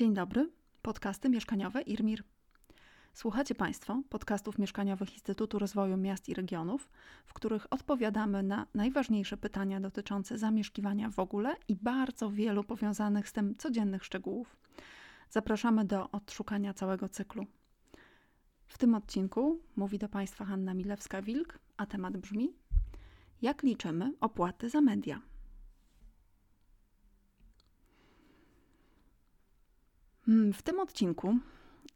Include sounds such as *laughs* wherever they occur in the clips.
Dzień dobry, podcasty mieszkaniowe IRMIR. Słuchacie Państwo podcastów mieszkaniowych Instytutu Rozwoju Miast i Regionów, w których odpowiadamy na najważniejsze pytania dotyczące zamieszkiwania w ogóle i bardzo wielu powiązanych z tym codziennych szczegółów. Zapraszamy do odszukania całego cyklu. W tym odcinku mówi do Państwa Hanna Milewska-Wilk, a temat brzmi: Jak liczymy opłaty za media? W tym odcinku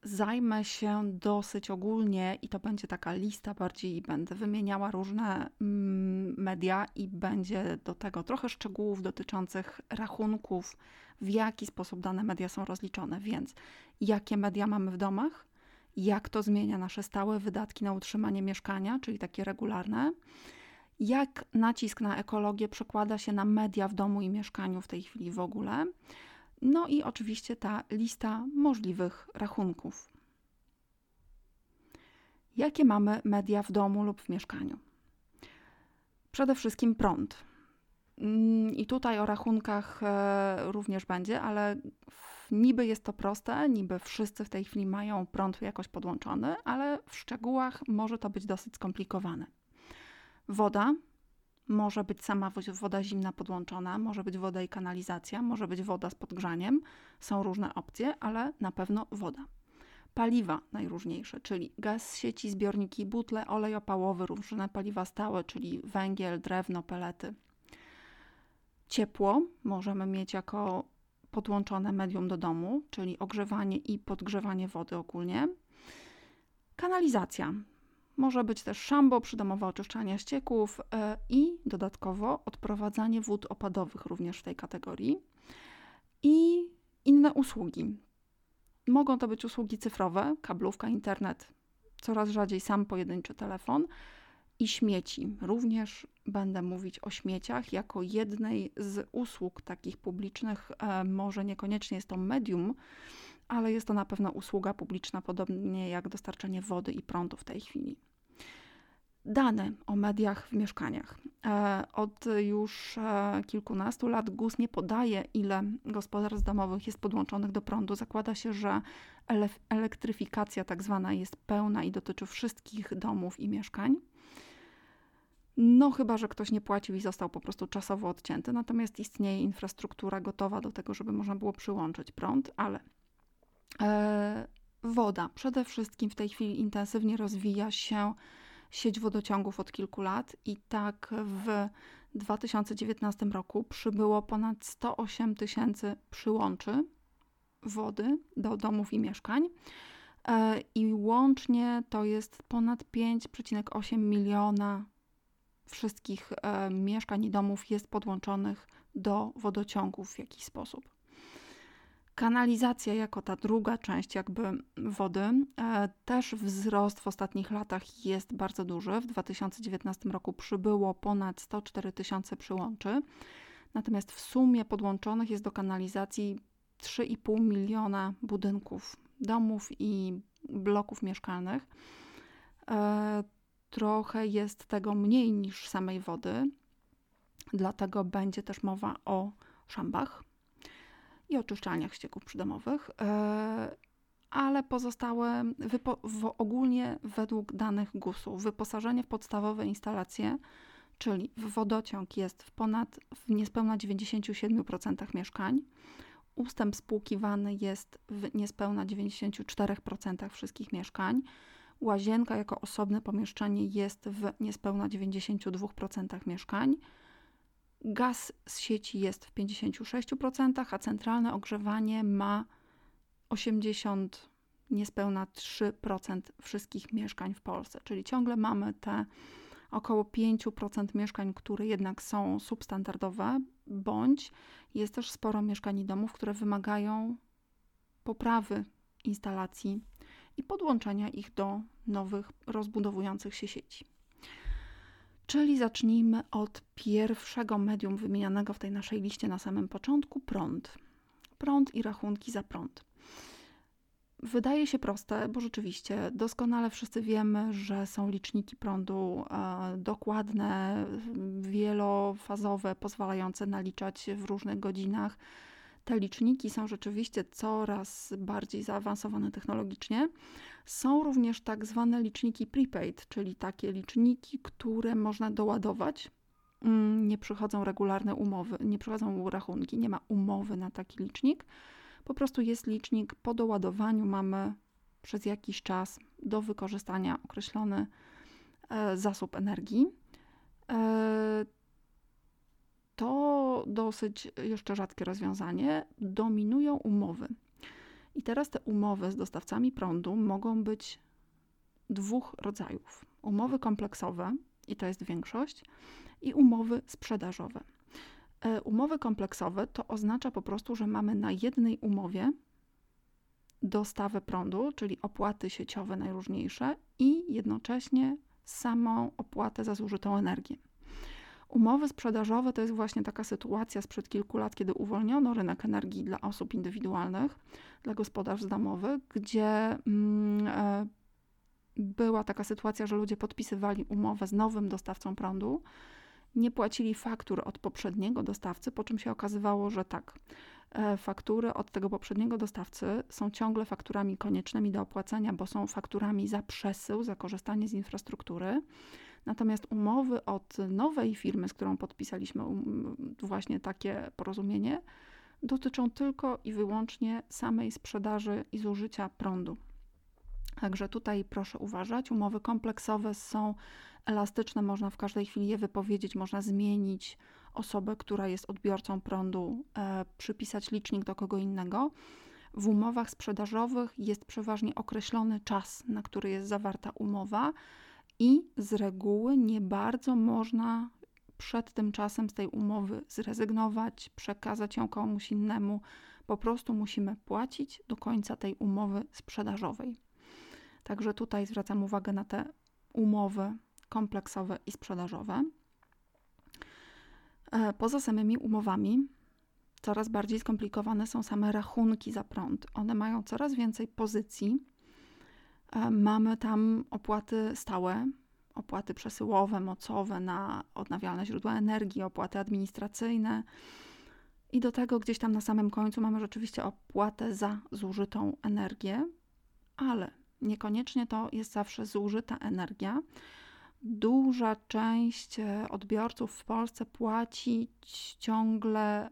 zajmę się dosyć ogólnie i to będzie taka lista bardziej, będę wymieniała różne mm, media i będzie do tego trochę szczegółów dotyczących rachunków, w jaki sposób dane media są rozliczone, więc jakie media mamy w domach, jak to zmienia nasze stałe wydatki na utrzymanie mieszkania, czyli takie regularne, jak nacisk na ekologię przekłada się na media w domu i mieszkaniu w tej chwili w ogóle no i oczywiście ta lista możliwych rachunków. Jakie mamy media w domu lub w mieszkaniu? Przede wszystkim prąd. Mm, I tutaj o rachunkach e, również będzie, ale niby jest to proste, niby wszyscy w tej chwili mają prąd jakoś podłączony, ale w szczegółach może to być dosyć skomplikowane. Woda, może być sama woda zimna podłączona, może być woda i kanalizacja, może być woda z podgrzaniem. Są różne opcje, ale na pewno woda. Paliwa najróżniejsze, czyli gaz sieci, zbiorniki, butle, olej opałowy, różne paliwa stałe, czyli węgiel, drewno, pelety. Ciepło możemy mieć jako podłączone medium do domu, czyli ogrzewanie i podgrzewanie wody ogólnie. Kanalizacja, może być też szambo, przydomowe oczyszczanie ścieków e, i dodatkowo odprowadzanie wód opadowych również w tej kategorii. I inne usługi. Mogą to być usługi cyfrowe, kablówka, internet, coraz rzadziej sam pojedynczy telefon i śmieci. Również będę mówić o śmieciach jako jednej z usług takich publicznych. E, może niekoniecznie jest to medium, ale jest to na pewno usługa publiczna, podobnie jak dostarczenie wody i prądu w tej chwili. Dane o mediach w mieszkaniach. E, od już e, kilkunastu lat GUS nie podaje, ile gospodarstw domowych jest podłączonych do prądu. Zakłada się, że elektryfikacja tak zwana jest pełna i dotyczy wszystkich domów i mieszkań. No, chyba, że ktoś nie płacił i został po prostu czasowo odcięty, natomiast istnieje infrastruktura gotowa do tego, żeby można było przyłączyć prąd, ale e, woda przede wszystkim w tej chwili intensywnie rozwija się sieć wodociągów od kilku lat i tak w 2019 roku przybyło ponad 108 tysięcy przyłączy wody do domów i mieszkań. E, I łącznie to jest ponad 5,8 miliona wszystkich e, mieszkań i domów jest podłączonych do wodociągów w jakiś sposób. Kanalizacja jako ta druga część jakby wody, e, też wzrost w ostatnich latach jest bardzo duży. W 2019 roku przybyło ponad 104 tysiące przyłączy, natomiast w sumie podłączonych jest do kanalizacji 3,5 miliona budynków, domów i bloków mieszkalnych. E, trochę jest tego mniej niż samej wody, dlatego będzie też mowa o szambach i oczyszczalniach ścieków przydomowych, e, ale pozostałe ogólnie według danych GUS-u wyposażenie w podstawowe instalacje, czyli w wodociąg jest w ponad w niespełna 97% mieszkań. Ustęp spłukiwany jest w niespełna 94% wszystkich mieszkań. Łazienka jako osobne pomieszczenie jest w niespełna 92% mieszkań. Gaz z sieci jest w 56%, a centralne ogrzewanie ma 80, niespełna 3% wszystkich mieszkań w Polsce. Czyli ciągle mamy te około 5% mieszkań, które jednak są substandardowe, bądź jest też sporo mieszkań i domów, które wymagają poprawy instalacji i podłączenia ich do nowych, rozbudowujących się sieci. Czyli zacznijmy od pierwszego medium wymienianego w tej naszej liście na samym początku prąd. Prąd i rachunki za prąd. Wydaje się proste, bo rzeczywiście doskonale wszyscy wiemy, że są liczniki prądu e, dokładne, wielofazowe, pozwalające naliczać w różnych godzinach Te liczniki są rzeczywiście coraz bardziej zaawansowane technologicznie. Są również tak zwane liczniki prepaid, czyli takie liczniki, które można doładować. Mm, nie przychodzą regularne umowy, nie przychodzą rachunki, nie ma umowy na taki licznik. Po prostu jest licznik, po doładowaniu mamy przez jakiś czas do wykorzystania określony e, zasób energii. To dosyć jeszcze rzadkie rozwiązanie. Dominują umowy. I teraz te umowy z dostawcami prądu mogą być dwóch rodzajów: umowy kompleksowe, i to jest większość, i umowy sprzedażowe. E, umowy kompleksowe to oznacza po prostu, że mamy na jednej umowie dostawę prądu, czyli opłaty sieciowe najróżniejsze i jednocześnie samą opłatę za zużytą energię. Umowy sprzedażowe to jest właśnie taka sytuacja sprzed kilku lat, kiedy uwolniono rynek energii dla osób indywidualnych, dla gospodarstw domowych, gdzie mm, e, była taka sytuacja, że ludzie podpisywali umowę z nowym dostawcą prądu, nie płacili faktur od poprzedniego dostawcy, po czym się okazywało, że tak, e, faktury od tego poprzedniego dostawcy są ciągle fakturami koniecznymi do opłacenia, bo są fakturami za przesył, za korzystanie z infrastruktury. Natomiast umowy od nowej firmy, z którą podpisaliśmy um, właśnie takie porozumienie, dotyczą tylko i wyłącznie samej sprzedaży i zużycia prądu. Także tutaj proszę uważać. Umowy kompleksowe są elastyczne, można w każdej chwili je wypowiedzieć, można zmienić osobę, która jest odbiorcą prądu, e, przypisać licznik do kogo innego. W umowach sprzedażowych jest przeważnie określony czas, na który jest zawarta umowa, i z reguły nie bardzo można przed tym czasem z tej umowy zrezygnować, przekazać ją komuś innemu. Po prostu musimy płacić do końca tej umowy sprzedażowej. Także tutaj zwracam uwagę na te umowy kompleksowe i sprzedażowe. E, poza samymi umowami, coraz bardziej skomplikowane są same rachunki za prąd. One mają coraz więcej pozycji. E, mamy tam opłaty stałe, opłaty przesyłowe, mocowe na odnawialne źródła energii, opłaty administracyjne. I do tego gdzieś tam na samym końcu mamy rzeczywiście opłatę za zużytą energię, ale Niekoniecznie to jest zawsze zużyta energia. Duża część e, odbiorców w Polsce płaci ciągle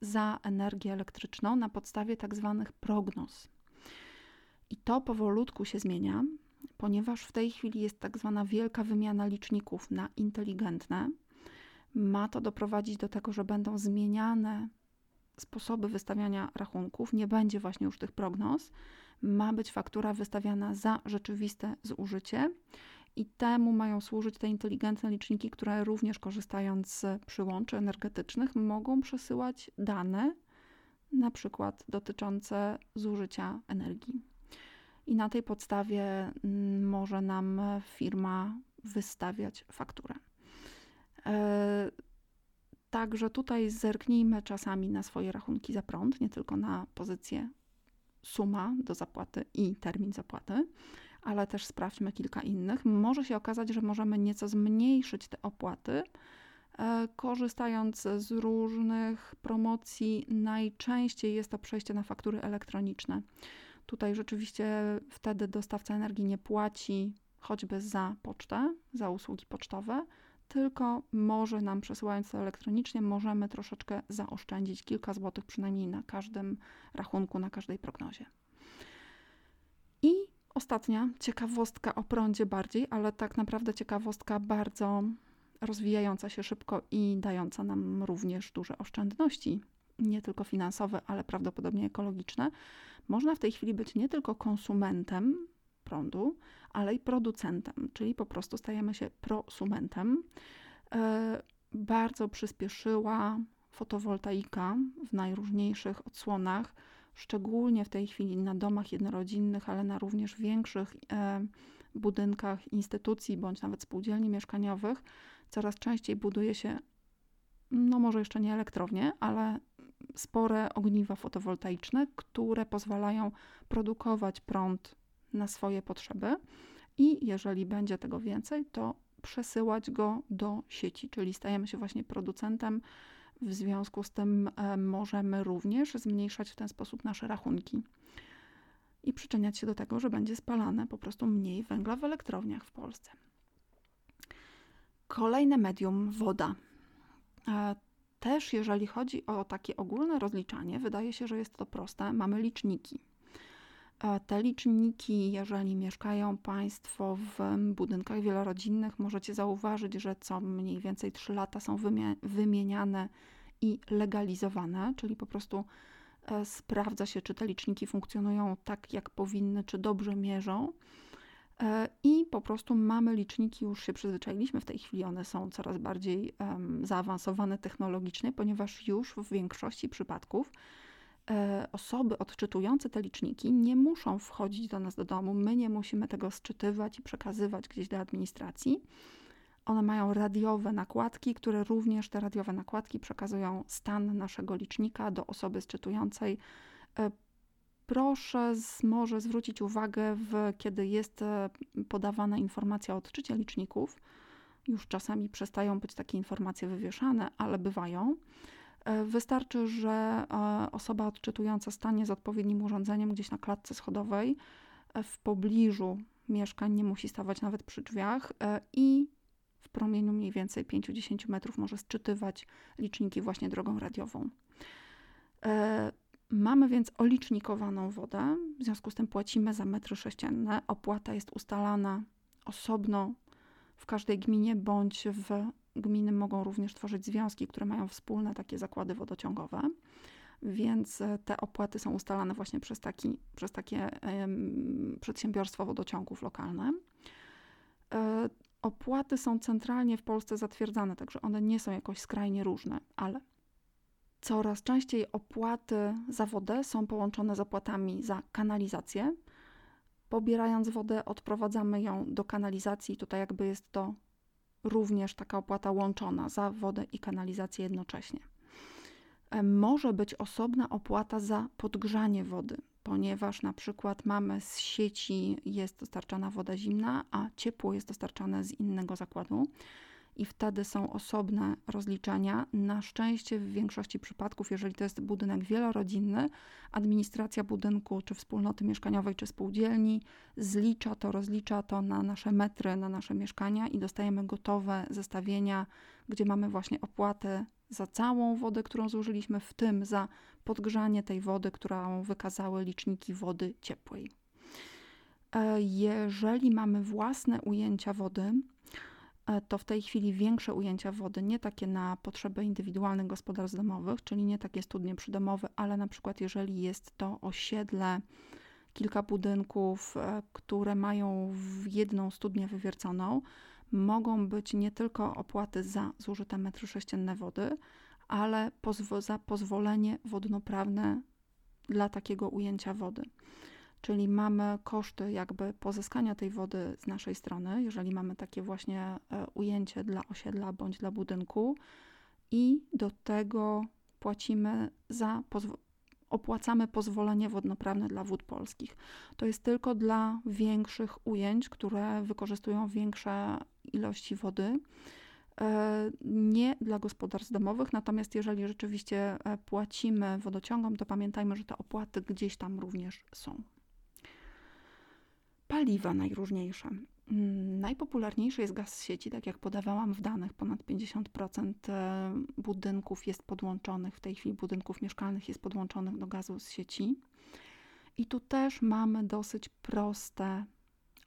za energię elektryczną na podstawie tak zwanych prognoz. I to powolutku się zmienia, ponieważ w tej chwili jest tak zwana wielka wymiana liczników na inteligentne. Ma to doprowadzić do tego, że będą zmieniane sposoby wystawiania rachunków, nie będzie właśnie już tych prognoz ma być faktura wystawiana za rzeczywiste zużycie. I temu mają służyć te inteligentne liczniki, które również korzystając z przyłączy energetycznych mogą przesyłać dane, na przykład dotyczące zużycia energii. I na tej podstawie mm, może nam firma wystawiać fakturę. E, także tutaj zerknijmy czasami na swoje rachunki za prąd, nie tylko na pozycję suma do zapłaty i termin zapłaty, ale też sprawdźmy kilka innych. Może się okazać, że możemy nieco zmniejszyć te opłaty, e, korzystając z różnych promocji. Najczęściej jest to przejście na faktury elektroniczne. Tutaj rzeczywiście wtedy dostawca energii nie płaci choćby za pocztę, za usługi pocztowe, tylko może nam przesyłając to elektronicznie, możemy troszeczkę zaoszczędzić kilka złotych przynajmniej na każdym rachunku, na każdej prognozie. I ostatnia ciekawostka o prądzie bardziej, ale tak naprawdę ciekawostka bardzo rozwijająca się szybko i dająca nam również duże oszczędności, nie tylko finansowe, ale prawdopodobnie ekologiczne. Można w tej chwili być nie tylko konsumentem prądu, ale i producentem, czyli po prostu stajemy się prosumentem. E, bardzo przyspieszyła fotowoltaika w najróżniejszych odsłonach, szczególnie w tej chwili na domach jednorodzinnych, ale na również większych e, budynkach instytucji bądź nawet spółdzielni mieszkaniowych. Coraz częściej buduje się, no może jeszcze nie elektrownie, ale spore ogniwa fotowoltaiczne, które pozwalają produkować prąd na swoje potrzeby i jeżeli będzie tego więcej, to przesyłać go do sieci, czyli stajemy się właśnie producentem W związku z tym e, możemy również zmniejszać w ten sposób nasze rachunki i przyczyniać się do tego, że będzie spalane po prostu mniej węgla w elektrowniach w Polsce. Kolejne medium woda. Też jeżeli chodzi o takie ogólne rozliczanie, wydaje się, że jest to proste. Mamy liczniki. E, te liczniki, jeżeli mieszkają Państwo w budynkach wielorodzinnych, możecie zauważyć, że co mniej więcej 3 lata są wymieniane i legalizowane, czyli po prostu e, sprawdza się, czy te liczniki funkcjonują tak, jak powinny, czy dobrze mierzą. E, I po prostu mamy liczniki, już się przyzwyczailiśmy, w tej chwili one są coraz bardziej zaawansowane technologicznie, ponieważ już w większości przypadków e, osoby odczytujące te liczniki nie muszą wchodzić do nas do domu, my nie musimy tego sczytywać i przekazywać gdzieś do administracji. One mają radiowe nakładki, które również te radiowe nakładki przekazują stan naszego licznika do osoby sczytującej. Proszę z, może zwrócić uwagę, w, kiedy jest e, podawana informacja o odczycie liczników. Już czasami przestają być takie informacje wywieszane, ale bywają. E, wystarczy, że e, osoba odczytująca stanie z odpowiednim urządzeniem gdzieś na klatce schodowej w pobliżu mieszkań, nie musi stawać nawet przy drzwiach i w promieniu mniej więcej 5-10 metrów może sczytywać liczniki właśnie drogą radiową. Mamy więc olicznikowaną wodę, w związku z tym płacimy za metry sześcienne. Opłata jest ustalana osobno w każdej gminie, bądź w gminy mogą również tworzyć związki, które mają wspólne takie zakłady wodociągowe. Więc e, te opłaty są ustalane właśnie przez, taki, przez takie um, przedsiębiorstwo wodociągów lokalne. E, opłaty są centralnie w Polsce zatwierdzane, także one nie są jakoś skrajnie różne, ale Coraz częściej opłaty za wodę są połączone z opłatami za kanalizację. Pobierając wodę, odprowadzamy ją do kanalizacji. Tutaj jakby jest to również taka opłata łączona za wodę i kanalizację jednocześnie. E, może być osobna opłata za podgrzanie wody, ponieważ na przykład mamy z sieci jest dostarczana woda zimna, a ciepło jest dostarczane z innego zakładu i wtedy są osobne rozliczenia. Na szczęście w większości przypadków, jeżeli to jest budynek wielorodzinny, administracja budynku, czy wspólnoty mieszkaniowej, czy spółdzielni zlicza to, rozlicza to na nasze metry, na nasze mieszkania i dostajemy gotowe zestawienia, gdzie mamy właśnie opłatę za całą wodę, którą zużyliśmy, w tym za podgrzanie tej wody, którą wykazały liczniki wody ciepłej. E, jeżeli mamy własne ujęcia wody, to w tej chwili większe ujęcia wody, nie takie na potrzeby indywidualnych gospodarstw domowych, czyli nie takie studnie przydomowe, ale na przykład jeżeli jest to osiedle, kilka budynków, e, które mają jedną studnię wywierconą, mogą być nie tylko opłaty za zużyte metry sześcienne wody, ale pozwo za pozwolenie wodnoprawne dla takiego ujęcia wody czyli mamy koszty jakby pozyskania tej wody z naszej strony, jeżeli mamy takie właśnie e, ujęcie dla osiedla bądź dla budynku i do tego płacimy za opłacamy pozwolenie wodnoprawne dla wód polskich. To jest tylko dla większych ujęć, które wykorzystują większe ilości wody. E, nie dla gospodarstw domowych, natomiast jeżeli rzeczywiście e, płacimy wodociągom, to pamiętajmy, że te opłaty gdzieś tam również są paliwa najróżniejsze. Mm, najpopularniejszy jest gaz z sieci, tak jak podawałam w danych, ponad 50% e, budynków jest podłączonych, w tej chwili budynków mieszkalnych jest podłączonych do gazu z sieci. I tu też mamy dosyć proste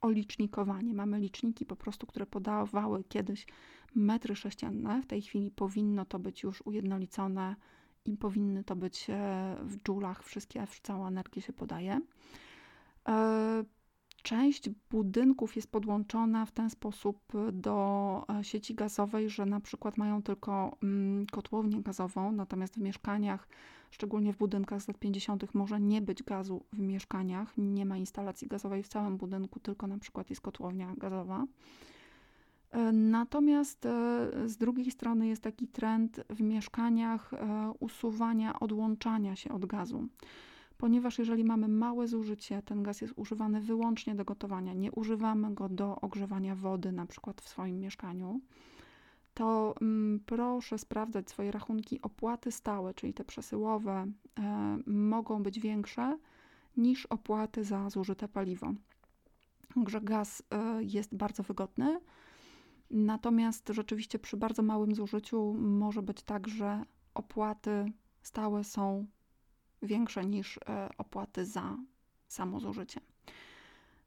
olicznikowanie. Mamy liczniki po prostu, które podawały kiedyś metry sześcienne. W tej chwili powinno to być już ujednolicone i powinny to być e, w dżulach, wszystkie, cała energia się podaje. Część budynków jest podłączona w ten sposób do e, sieci gazowej, że na przykład mają tylko mm, kotłownię gazową, natomiast w mieszkaniach, szczególnie w budynkach z lat 50., może nie być gazu w mieszkaniach, nie ma instalacji gazowej w całym budynku, tylko na przykład jest kotłownia gazowa. E, natomiast e, z drugiej strony jest taki trend w mieszkaniach usuwania, odłączania się od gazu ponieważ jeżeli mamy małe zużycie, ten gaz jest używany wyłącznie do gotowania, nie używamy go do ogrzewania wody, na przykład w swoim mieszkaniu, to mm, proszę sprawdzać swoje rachunki. Opłaty stałe, czyli te przesyłowe, e, mogą być większe niż opłaty za zużyte paliwo. Także gaz e, jest bardzo wygodny. Natomiast rzeczywiście przy bardzo małym zużyciu może być tak, że opłaty stałe są większe niż e, opłaty za samo zużycie.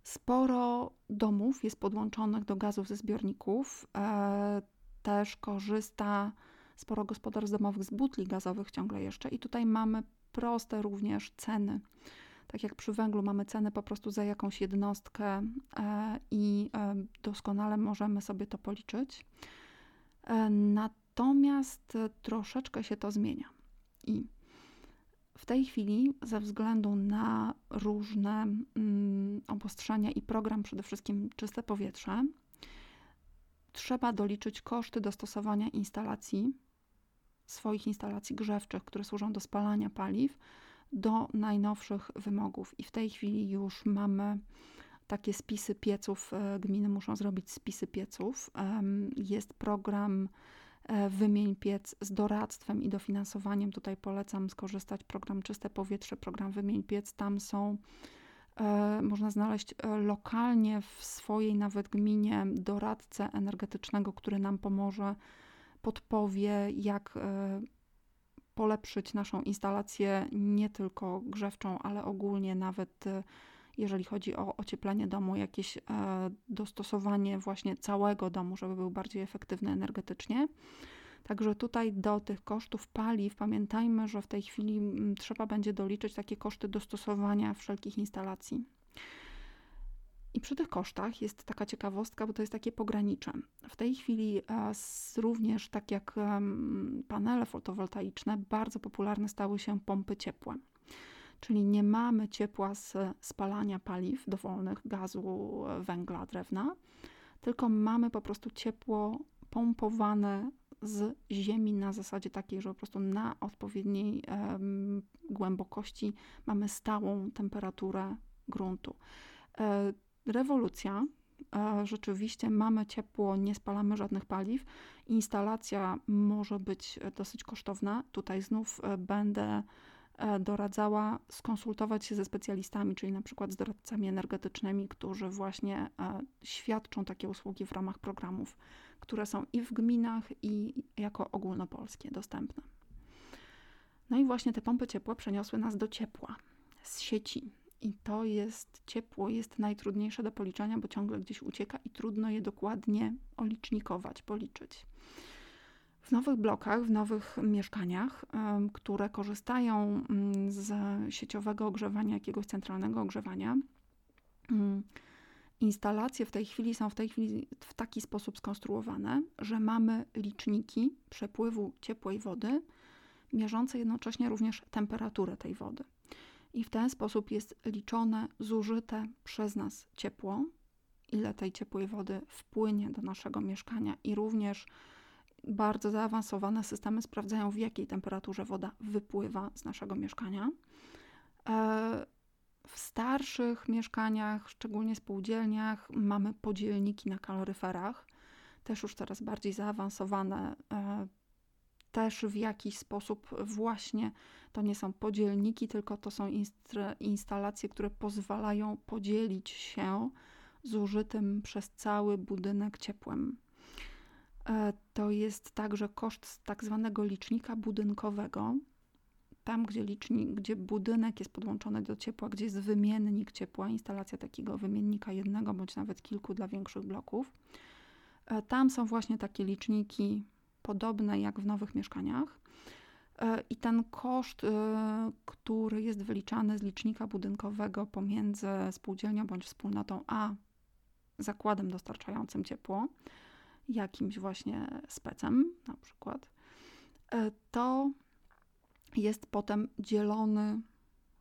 Sporo domów jest podłączonych do gazów ze zbiorników. E, też korzysta sporo gospodarstw domowych z butli gazowych ciągle jeszcze. I tutaj mamy proste również ceny. Tak jak przy węglu mamy cenę po prostu za jakąś jednostkę e, i doskonale możemy sobie to policzyć. Natomiast troszeczkę się to zmienia. I w tej chwili, ze względu na różne mm, obostrzenia i program, przede wszystkim czyste powietrze, trzeba doliczyć koszty dostosowania instalacji, swoich instalacji grzewczych, które służą do spalania paliw, do najnowszych wymogów. I w tej chwili już mamy takie spisy pieców. E, gminy muszą zrobić spisy pieców. Jest program wymień piec z doradztwem i dofinansowaniem. Tutaj polecam skorzystać program Czyste Powietrze, program Wymień piec. Tam są e, można znaleźć e, lokalnie w swojej nawet gminie doradcę energetycznego, który nam pomoże, podpowie, jak polepszyć naszą instalację nie tylko grzewczą, ale ogólnie nawet jeżeli chodzi o ocieplenie domu, jakieś e, dostosowanie właśnie całego domu, żeby był bardziej efektywny energetycznie. Także tutaj do tych kosztów paliw pamiętajmy, że w tej chwili trzeba będzie doliczyć takie koszty dostosowania wszelkich instalacji. I przy tych kosztach jest taka ciekawostka, bo to jest takie pogranicze. W tej chwili e, również, tak jak panele fotowoltaiczne, bardzo popularne stały się pompy ciepłe czyli nie mamy ciepła z spalania paliw dowolnych, gazu, węgla, drewna, tylko mamy po prostu ciepło pompowane z ziemi na zasadzie takiej, że po prostu na odpowiedniej um, głębokości mamy stałą temperaturę gruntu. E, rewolucja. E, rzeczywiście mamy ciepło, nie spalamy żadnych paliw. Instalacja może być dosyć kosztowna. Tutaj znów e, będę E, doradzała skonsultować się ze specjalistami, czyli na przykład z doradcami energetycznymi, którzy właśnie e, świadczą takie usługi w ramach programów, które są i w gminach, i jako ogólnopolskie dostępne. No i właśnie te pompy ciepła przeniosły nas do ciepła z sieci. I to jest ciepło, jest najtrudniejsze do policzenia, bo ciągle gdzieś ucieka i trudno je dokładnie olicznikować, policzyć. W nowych blokach, w nowych mieszkaniach, które korzystają mm, z sieciowego ogrzewania, jakiegoś centralnego ogrzewania, mm, instalacje w tej chwili są w tej chwili w taki sposób skonstruowane, że mamy liczniki przepływu ciepłej wody, mierzące jednocześnie również temperaturę tej wody. I w ten sposób jest liczone zużyte przez nas ciepło, ile tej ciepłej wody wpłynie do naszego mieszkania i również bardzo zaawansowane systemy sprawdzają, w jakiej temperaturze woda wypływa z naszego mieszkania. E, w starszych mieszkaniach, szczególnie spółdzielniach, mamy podzielniki na kaloryferach, też już coraz bardziej zaawansowane. E, też w jakiś sposób właśnie to nie są podzielniki, tylko to są instalacje, które pozwalają podzielić się zużytym przez cały budynek ciepłem. E, to jest także koszt tak zwanego licznika budynkowego. Tam, gdzie, licznik, gdzie budynek jest podłączony do ciepła, gdzie jest wymiennik ciepła, instalacja takiego wymiennika jednego bądź nawet kilku dla większych bloków. E, tam są właśnie takie liczniki podobne jak w nowych mieszkaniach. E, I ten koszt, który jest wyliczany z licznika budynkowego pomiędzy spółdzielnią bądź wspólnotą a zakładem dostarczającym ciepło, jakimś właśnie specem na przykład, e, to jest potem dzielony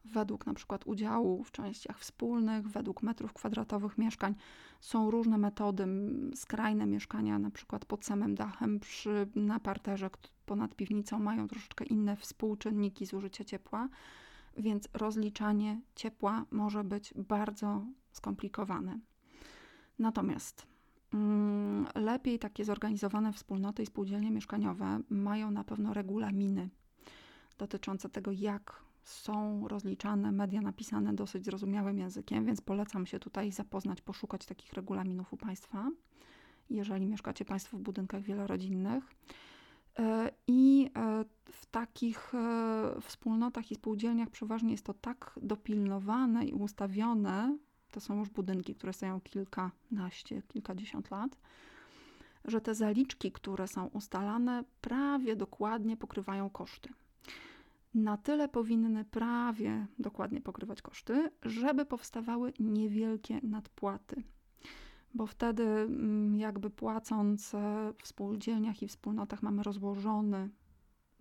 według na przykład udziału w częściach wspólnych, według metrów kwadratowych mieszkań. Są różne metody, skrajne mieszkania na przykład pod samym dachem, przy, na parterze ponad piwnicą mają troszeczkę inne współczynniki zużycia ciepła, więc rozliczanie ciepła może być bardzo skomplikowane. Natomiast lepiej takie zorganizowane wspólnoty i spółdzielnie mieszkaniowe mają na pewno regulaminy dotyczące tego, jak są rozliczane media napisane dosyć zrozumiałym językiem, więc polecam się tutaj zapoznać, poszukać takich regulaminów u Państwa, jeżeli mieszkacie Państwo w budynkach wielorodzinnych. E, I e, w takich e, wspólnotach i spółdzielniach przeważnie jest to tak dopilnowane i ustawione, to są już budynki, które stoją kilkanaście, kilkadziesiąt lat, że te zaliczki, które są ustalane, prawie dokładnie pokrywają koszty. Na tyle powinny prawie dokładnie pokrywać koszty, żeby powstawały niewielkie nadpłaty bo wtedy mm, jakby płacąc e, w spółdzielniach i wspólnotach mamy rozłożony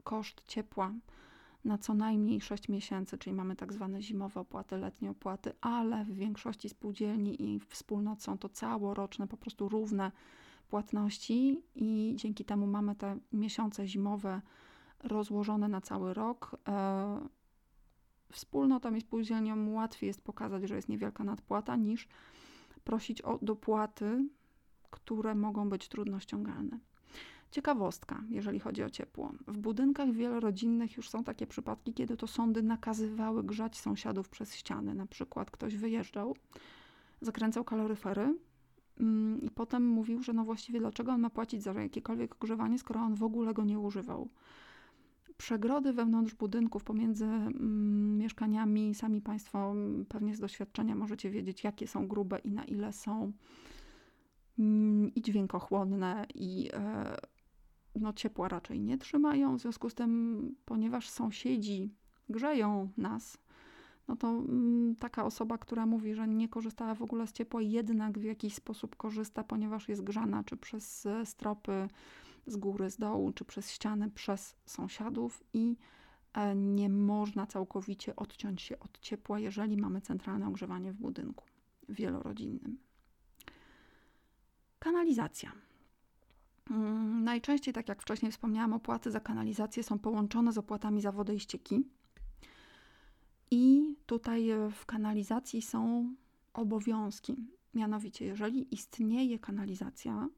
koszt ciepła na co najmniej 6 miesięcy, czyli mamy tak zwane zimowe opłaty, letnie opłaty, ale w większości spółdzielni i wspólnot są to całoroczne, po prostu równe płatności i dzięki temu mamy te miesiące zimowe rozłożone na cały rok. E, wspólnotom i spółdzielniom łatwiej jest pokazać, że jest niewielka nadpłata niż prosić o dopłaty, które mogą być trudno ściągalne. Ciekawostka, jeżeli chodzi o ciepło. W budynkach wielorodzinnych już są takie przypadki, kiedy to sądy nakazywały grzać sąsiadów przez ściany. Na przykład ktoś wyjeżdżał, zakręcał kaloryfery mm, i potem mówił, że no właściwie dlaczego on ma płacić za jakiekolwiek ogrzewanie, skoro on w ogóle go nie używał przegrody wewnątrz budynków pomiędzy mm, mieszkaniami, sami Państwo mm, pewnie z doświadczenia możecie wiedzieć, jakie są grube i na ile są i dźwiękochłonne, i e, no, ciepła raczej nie trzymają. W związku z tym, ponieważ sąsiedzi grzeją nas, no to mm, taka osoba, która mówi, że nie korzystała w ogóle z ciepła, jednak w jakiś sposób korzysta, ponieważ jest grzana, czy przez e, stropy, z góry, z dołu, czy przez ściany, przez sąsiadów i e, nie można całkowicie odciąć się od ciepła, jeżeli mamy centralne ogrzewanie w budynku wielorodzinnym. Kanalizacja. Mm, najczęściej, tak jak wcześniej wspomniałam, opłaty za kanalizację są połączone z opłatami za wodę i ścieki. I tutaj w kanalizacji są obowiązki. Mianowicie, jeżeli istnieje kanalizacja,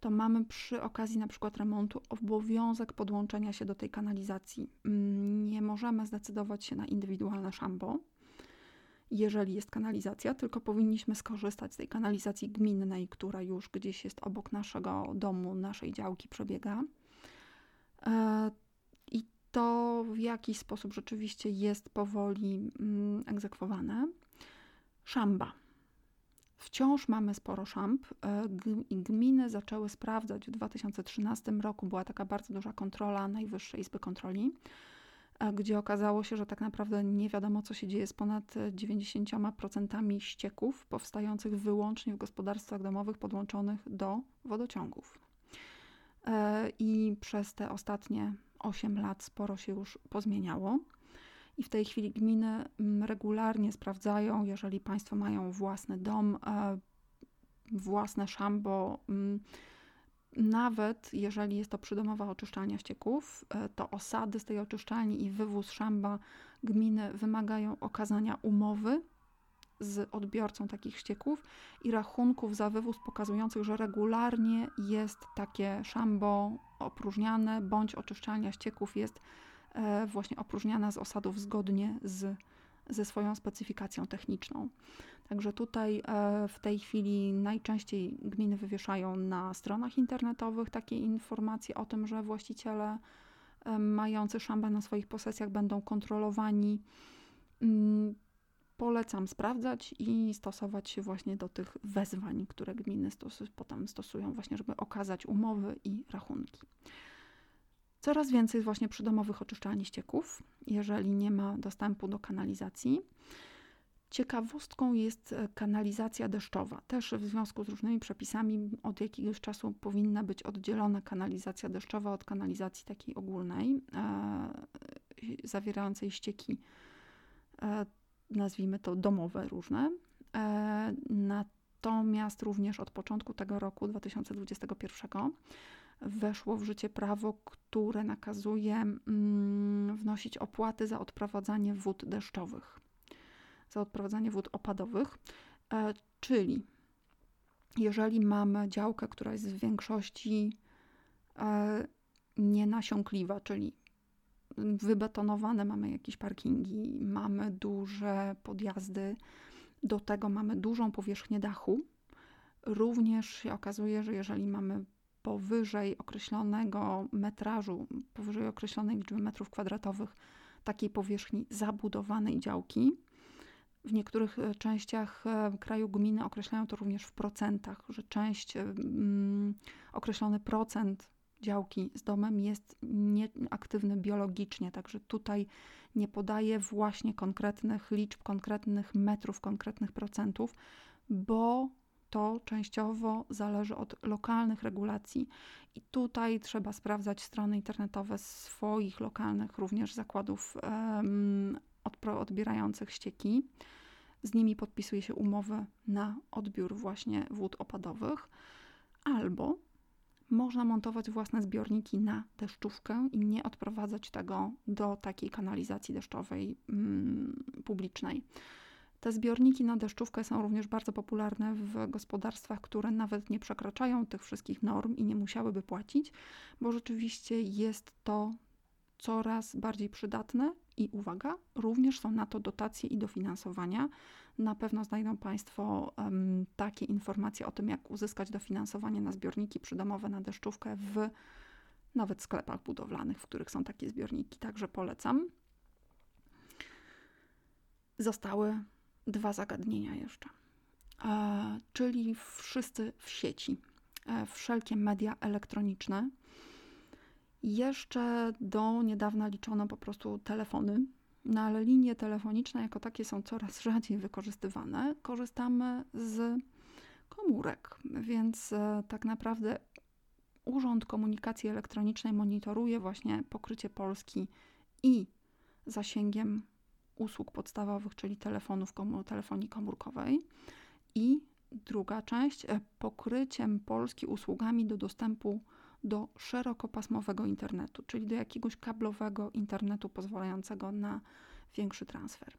to mamy przy okazji na przykład remontu obowiązek podłączenia się do tej kanalizacji. Mm, nie możemy zdecydować się na indywidualne szambo, jeżeli jest kanalizacja, tylko powinniśmy skorzystać z tej kanalizacji gminnej, która już gdzieś jest obok naszego domu, naszej działki przebiega. E, I to w jakiś sposób rzeczywiście jest powoli mm, egzekwowane. Szamba. Wciąż mamy sporo szamp e, i gminy zaczęły sprawdzać w 2013 roku. Była taka bardzo duża kontrola Najwyższej Izby Kontroli, e, gdzie okazało się, że tak naprawdę nie wiadomo, co się dzieje z ponad 90% ścieków powstających wyłącznie w gospodarstwach domowych podłączonych do wodociągów. E, I przez te ostatnie 8 lat sporo się już pozmieniało. I w tej chwili gminy mm, regularnie sprawdzają, jeżeli Państwo mają własny dom, e, własne szambo, mm, nawet jeżeli jest to przydomowa oczyszczalnia ścieków, e, to osady z tej oczyszczalni i wywóz szamba gminy wymagają okazania umowy z odbiorcą takich ścieków i rachunków za wywóz pokazujących, że regularnie jest takie szambo opróżniane bądź oczyszczalnia ścieków jest E, właśnie opróżniana z osadów zgodnie z, ze swoją specyfikacją techniczną. Także tutaj e, w tej chwili najczęściej gminy wywieszają na stronach internetowych takie informacje o tym, że właściciele e, mający szamba na swoich posesjach będą kontrolowani. Mm, polecam sprawdzać i stosować się właśnie do tych wezwań, które gminy stos potem stosują, właśnie, żeby okazać umowy i rachunki. Coraz więcej właśnie przydomowych oczyszczalni ścieków, jeżeli nie ma dostępu do kanalizacji. Ciekawostką jest e, kanalizacja deszczowa. Też w związku z różnymi przepisami od jakiegoś czasu powinna być oddzielona kanalizacja deszczowa od kanalizacji takiej ogólnej, e, zawierającej ścieki, e, nazwijmy to domowe różne. E, natomiast również od początku tego roku 2021 weszło w życie prawo, które nakazuje mm, wnosić opłaty za odprowadzanie wód deszczowych, za odprowadzanie wód opadowych, e, czyli jeżeli mamy działkę, która jest w większości e, nienasiąkliwa, czyli wybetonowane mamy jakieś parkingi, mamy duże podjazdy, do tego mamy dużą powierzchnię dachu. Również się okazuje, że jeżeli mamy powyżej określonego metrażu, powyżej określonej liczby metrów kwadratowych takiej powierzchni zabudowanej działki, w niektórych e, częściach e, kraju gminy określają to również w procentach, że część, mm, określony procent działki z domem jest nieaktywny biologicznie, także tutaj nie podaje właśnie konkretnych liczb, konkretnych metrów, konkretnych procentów, bo to częściowo zależy od lokalnych regulacji. I tutaj trzeba sprawdzać strony internetowe swoich lokalnych również zakładów um, odbierających ścieki. Z nimi podpisuje się umowy na odbiór właśnie wód opadowych, albo można montować własne zbiorniki na deszczówkę i nie odprowadzać tego do takiej kanalizacji deszczowej mm, publicznej. Te zbiorniki na deszczówkę są również bardzo popularne w gospodarstwach, które nawet nie przekraczają tych wszystkich norm i nie musiałyby płacić, bo rzeczywiście jest to coraz bardziej przydatne i uwaga, również są na to dotacje i dofinansowania. Na pewno znajdą Państwo um, takie informacje o tym, jak uzyskać dofinansowanie na zbiorniki przydomowe na deszczówkę w nawet sklepach budowlanych, w których są takie zbiorniki. Także polecam. Zostały dwa zagadnienia jeszcze, e, czyli wszyscy w sieci, e, wszelkie media elektroniczne. Jeszcze do niedawna liczono po prostu telefony, no ale linie telefoniczne jako takie są coraz *laughs* rzadziej wykorzystywane. Korzystamy z komórek, więc e, tak naprawdę Urząd Komunikacji Elektronicznej monitoruje właśnie pokrycie Polski i zasięgiem usług podstawowych, czyli telefonów, telefonii komórkowej. I druga część, e, pokryciem Polski usługami do dostępu do szerokopasmowego internetu, czyli do jakiegoś kablowego internetu pozwalającego na większy transfer.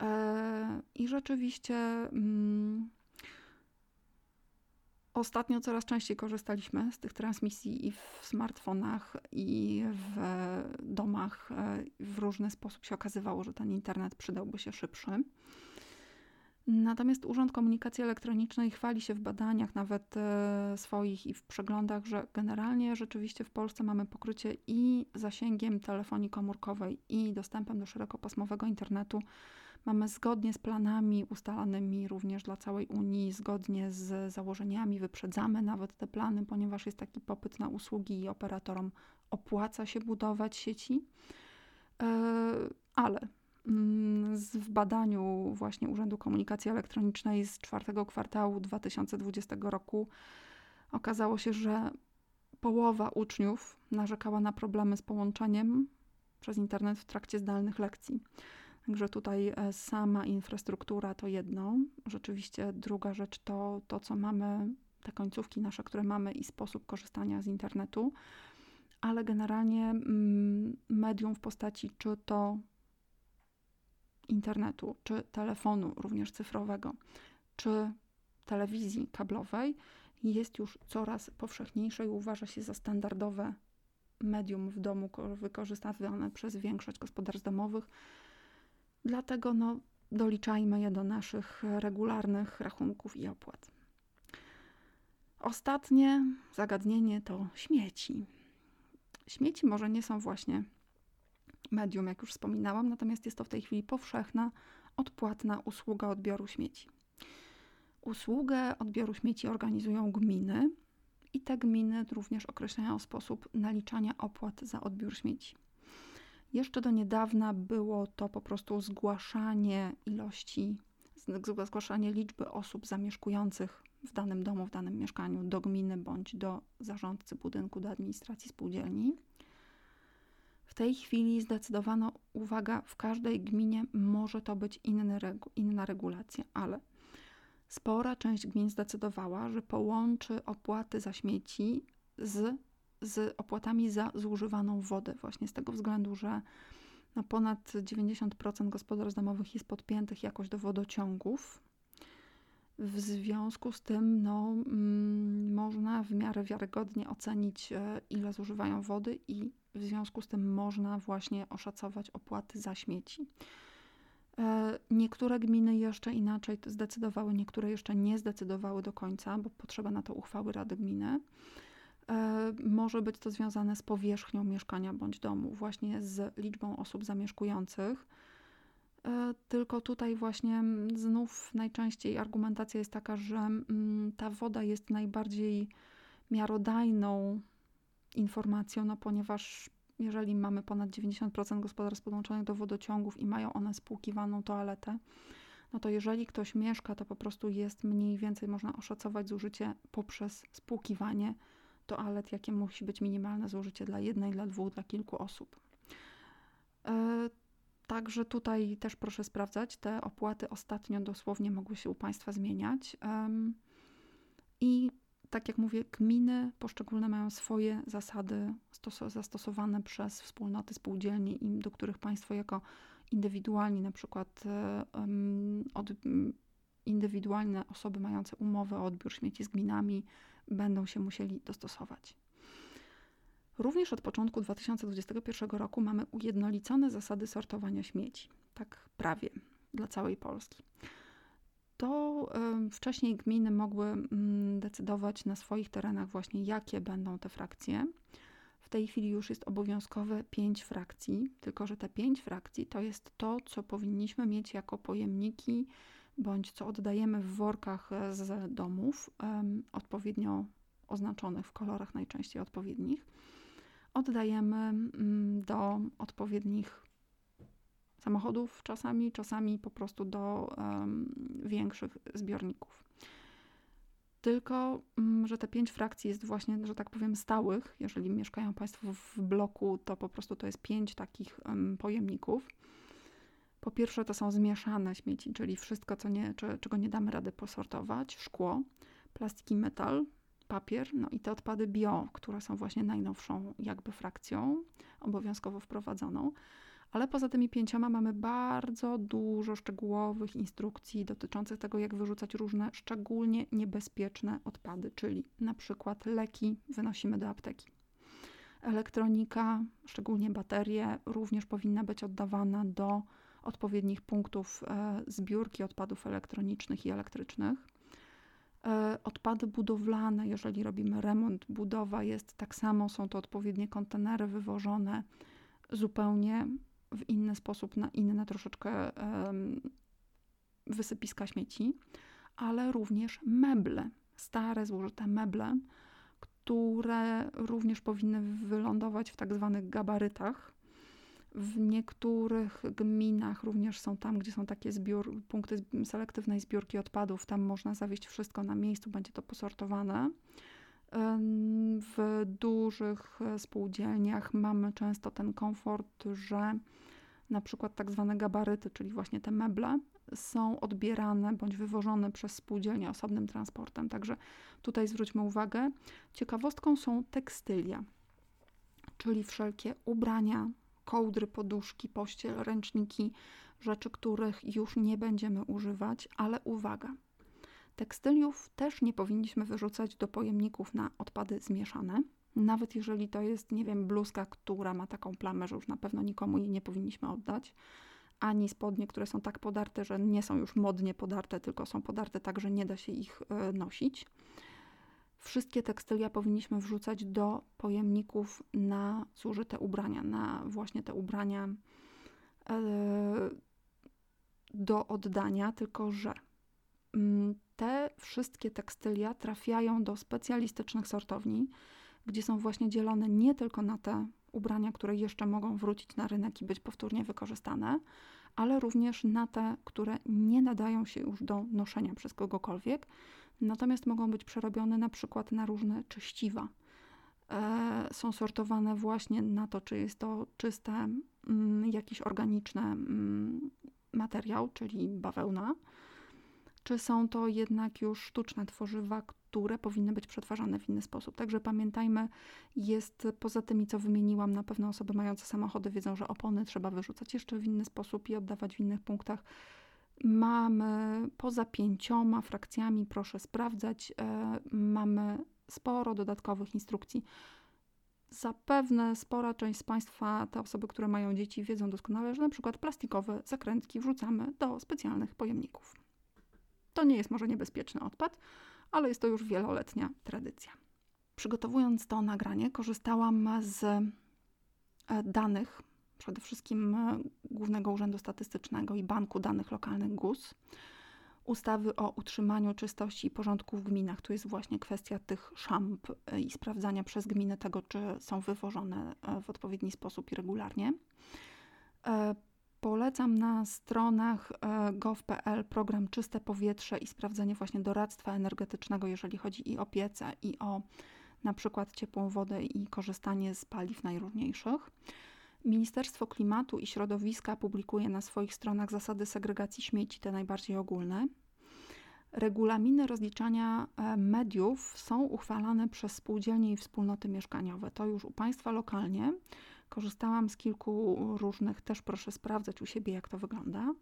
E, I rzeczywiście mm, ostatnio coraz częściej korzystaliśmy z tych transmisji i w smartfonach, i w domach. E, w różny sposób się okazywało, że ten internet przydałby się szybszy. Natomiast Urząd Komunikacji Elektronicznej chwali się w badaniach, nawet e, swoich i w przeglądach, że generalnie rzeczywiście w Polsce mamy pokrycie i zasięgiem telefonii komórkowej, i dostępem do szerokopasmowego internetu. Mamy zgodnie z planami ustalanymi również dla całej Unii, zgodnie z założeniami, wyprzedzamy nawet te plany, ponieważ jest taki popyt na usługi i operatorom opłaca się budować sieci. E, ale Mm, w badaniu właśnie Urzędu Komunikacji Elektronicznej z czwartego kwartału 2020 roku okazało się, że połowa uczniów narzekała na problemy z połączeniem przez internet w trakcie zdalnych lekcji. Także tutaj e, sama infrastruktura to jedno. Rzeczywiście druga rzecz to to, co mamy, te końcówki nasze, które mamy i sposób korzystania z internetu, ale generalnie mm, medium w postaci czy to internetu, czy telefonu, również cyfrowego, czy telewizji kablowej, jest już coraz powszechniejsze i uważa się za standardowe medium w domu wykorzystywane przez większość gospodarstw domowych. Dlatego no, doliczajmy je do naszych regularnych rachunków i opłat. Ostatnie zagadnienie to śmieci. Śmieci może nie są właśnie medium, jak już wspominałam, natomiast jest to w tej chwili powszechna, odpłatna usługa odbioru śmieci. Usługę odbioru śmieci organizują gminy i te gminy również określają sposób naliczania opłat za odbiór śmieci. Jeszcze do niedawna było to po prostu zgłaszanie ilości, zgłaszanie liczby osób zamieszkujących w danym domu, w danym mieszkaniu do gminy bądź do zarządcy budynku, do administracji spółdzielni. Tej chwili zdecydowano, uwaga, w każdej gminie może to być inny inna regulacja, ale spora część gmin zdecydowała, że połączy opłaty za śmieci z, z opłatami za zużywaną wodę, właśnie z tego względu, że no ponad 90% gospodarstw domowych jest podpiętych jakoś do wodociągów W związku z tym no, mm, można w miarę wiarygodnie ocenić, e, ile zużywają wody, i w związku z tym można właśnie oszacować opłaty za śmieci. E, niektóre gminy jeszcze inaczej zdecydowały, niektóre jeszcze nie zdecydowały do końca, bo potrzeba na to uchwały Rady Gminy. E, może być to związane z powierzchnią mieszkania bądź domu, właśnie z liczbą osób zamieszkujących. E, tylko tutaj właśnie znów najczęściej argumentacja jest taka, że mm, ta woda jest najbardziej miarodajną informacją, no ponieważ jeżeli mamy ponad 90% gospodarstw podłączonych do wodociągów i mają one spłukiwaną toaletę, no to jeżeli ktoś mieszka, to po prostu jest mniej więcej można oszacować zużycie poprzez spłukiwanie toalet, jakie musi być minimalne zużycie dla jednej, dla dwóch, dla kilku osób. E, także tutaj też proszę sprawdzać, te opłaty ostatnio dosłownie mogły się u Państwa zmieniać. I tak jak mówię, gminy poszczególne mają swoje zasady zastosowane przez wspólnoty spółdzielni, do których państwo jako indywidualni, na przykład od, indywidualne osoby mające umowę o odbiór śmieci z gminami będą się musieli dostosować. Również od początku 2021 roku mamy ujednolicone zasady sortowania śmieci, tak prawie dla całej Polski to wcześniej gminy mogły mm, decydować na swoich terenach właśnie, jakie będą te frakcje. W tej chwili już jest obowiązkowe pięć frakcji, tylko że te pięć frakcji to jest to, co powinniśmy mieć jako pojemniki, bądź co oddajemy w workach z domów, odpowiednio oznaczonych w kolorach najczęściej odpowiednich. Oddajemy mm, do odpowiednich samochodów czasami, czasami po prostu do większych zbiorników. Tylko, um, że te pięć frakcji jest właśnie, że tak powiem, stałych. Jeżeli mieszkają Państwo w bloku, to po prostu to jest pięć takich pojemników. Po pierwsze, to są zmieszane śmieci, czyli wszystko, co nie, czego nie damy rady posortować: szkło, plastiki, metal, papier, no i te odpady bio, które są właśnie najnowszą jakby frakcją, obowiązkowo wprowadzoną ale poza tymi pięcioma mamy bardzo dużo szczegółowych instrukcji dotyczących tego, jak wyrzucać różne szczególnie niebezpieczne odpady, czyli na przykład leki wynosimy do apteki. Elektronika, szczególnie baterie, również powinna być oddawana do odpowiednich punktów e, zbiórki odpadów elektronicznych i elektrycznych. E, odpady budowlane, jeżeli robimy remont, budowa jest tak samo, są to odpowiednie kontenery wywożone zupełnie w inny sposób, na inne troszeczkę wysypiska śmieci, ale również meble, stare, złożyte meble, które również powinny wylądować w tak zwanych gabarytach. W niektórych gminach również są tam, gdzie są takie zbiór, punkty selektywnej zbiórki odpadów. Tam można zawieźć wszystko na miejscu, będzie to posortowane. W dużych spółdzielniach mamy często ten komfort, że na przykład tak zwane gabaryty, czyli właśnie te meble, są odbierane bądź wywożone przez spółdzielnię osobnym transportem. Także tutaj zwróćmy uwagę. Ciekawostką są tekstylia, czyli wszelkie ubrania, kołdry, poduszki, pościel, ręczniki, rzeczy, których już nie będziemy używać, ale uwaga. Tekstyliów też nie powinniśmy wyrzucać do pojemników na odpady zmieszane nawet jeżeli to jest, nie wiem, bluzka, która ma taką plamę, że już na pewno nikomu jej nie powinniśmy oddać, ani spodnie, które są tak podarte, że nie są już modnie podarte, tylko są podarte tak, że nie da się ich e, nosić. Wszystkie tekstylia powinniśmy wrzucać do pojemników na zużyte ubrania, na właśnie te ubrania e, do oddania, tylko że mm, te wszystkie tekstylia trafiają do specjalistycznych sortowni, gdzie są właśnie dzielone nie tylko na te ubrania, które jeszcze mogą wrócić na rynek i być powtórnie wykorzystane, ale również na te, które nie nadają się już do noszenia przez kogokolwiek, natomiast mogą być przerobione na przykład na różne czyściwa. E, są sortowane właśnie na to, czy jest to czyste, mm, jakiś organiczny mm, materiał, czyli bawełna, czy są to jednak już sztuczne tworzywa, które powinny być przetwarzane w inny sposób. Także pamiętajmy, jest poza tymi, co wymieniłam, na pewno osoby mające samochody wiedzą, że opony trzeba wyrzucać jeszcze w inny sposób i oddawać w innych punktach. Mamy poza pięcioma frakcjami, proszę sprawdzać, e, mamy sporo dodatkowych instrukcji. Zapewne spora część z Państwa, te osoby, które mają dzieci, wiedzą doskonale, że na przykład plastikowe zakrętki wrzucamy do specjalnych pojemników. To nie jest może niebezpieczny odpad, ale jest to już wieloletnia tradycja. Przygotowując to nagranie, korzystałam z e, danych przede wszystkim e, Głównego Urzędu Statystycznego i Banku Danych Lokalnych GUS, ustawy o utrzymaniu czystości i porządku w gminach. Tu jest właśnie kwestia tych szamp e, i sprawdzania przez gminy tego, czy są wywożone w odpowiedni sposób i regularnie. Polecam na stronach gov.pl program Czyste Powietrze i sprawdzenie właśnie doradztwa energetycznego, jeżeli chodzi i o piece, i o na przykład ciepłą wodę i korzystanie z paliw najróżniejszych. Ministerstwo Klimatu i Środowiska publikuje na swoich stronach zasady segregacji śmieci, te najbardziej ogólne. Regulaminy rozliczania e, mediów są uchwalane przez spółdzielnie i wspólnoty mieszkaniowe. To już u Państwa lokalnie. Korzystałam z kilku różnych, też proszę sprawdzać u siebie, jak to wygląda.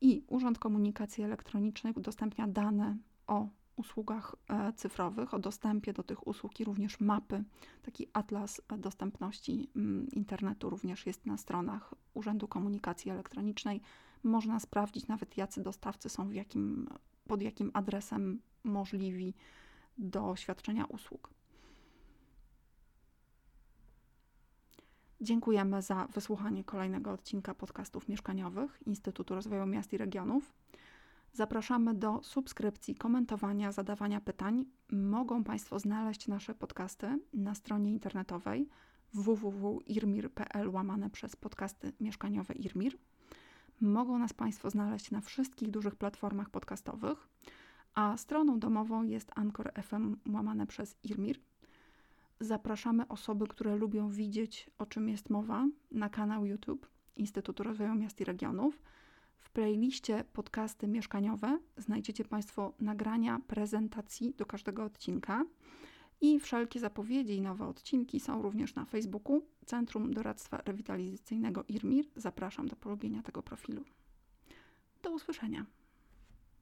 I Urząd Komunikacji Elektronicznej udostępnia dane o usługach e, cyfrowych, o dostępie do tych usług i również mapy. Taki atlas dostępności mm, internetu również jest na stronach Urzędu Komunikacji Elektronicznej. Można sprawdzić nawet, jacy dostawcy są w jakim, pod jakim adresem możliwi do świadczenia usług. Dziękujemy za wysłuchanie kolejnego odcinka podcastów mieszkaniowych Instytutu Rozwoju Miast i Regionów. Zapraszamy do subskrypcji, komentowania, zadawania pytań. Mogą Państwo znaleźć nasze podcasty na stronie internetowej www.irmir.pl łamane przez podcasty mieszkaniowe Irmir. Mogą nas Państwo znaleźć na wszystkich dużych platformach podcastowych, a stroną domową jest Anchor FM łamane przez Irmir. Zapraszamy osoby, które lubią widzieć, o czym jest mowa, na kanał YouTube Instytutu Rozwoju Miast i Regionów – w playliście podcasty mieszkaniowe znajdziecie Państwo nagrania prezentacji do każdego odcinka. I wszelkie zapowiedzi i nowe odcinki są również na Facebooku Centrum Doradztwa Rewitalizacyjnego IRMIR. Zapraszam do polubienia tego profilu. Do usłyszenia.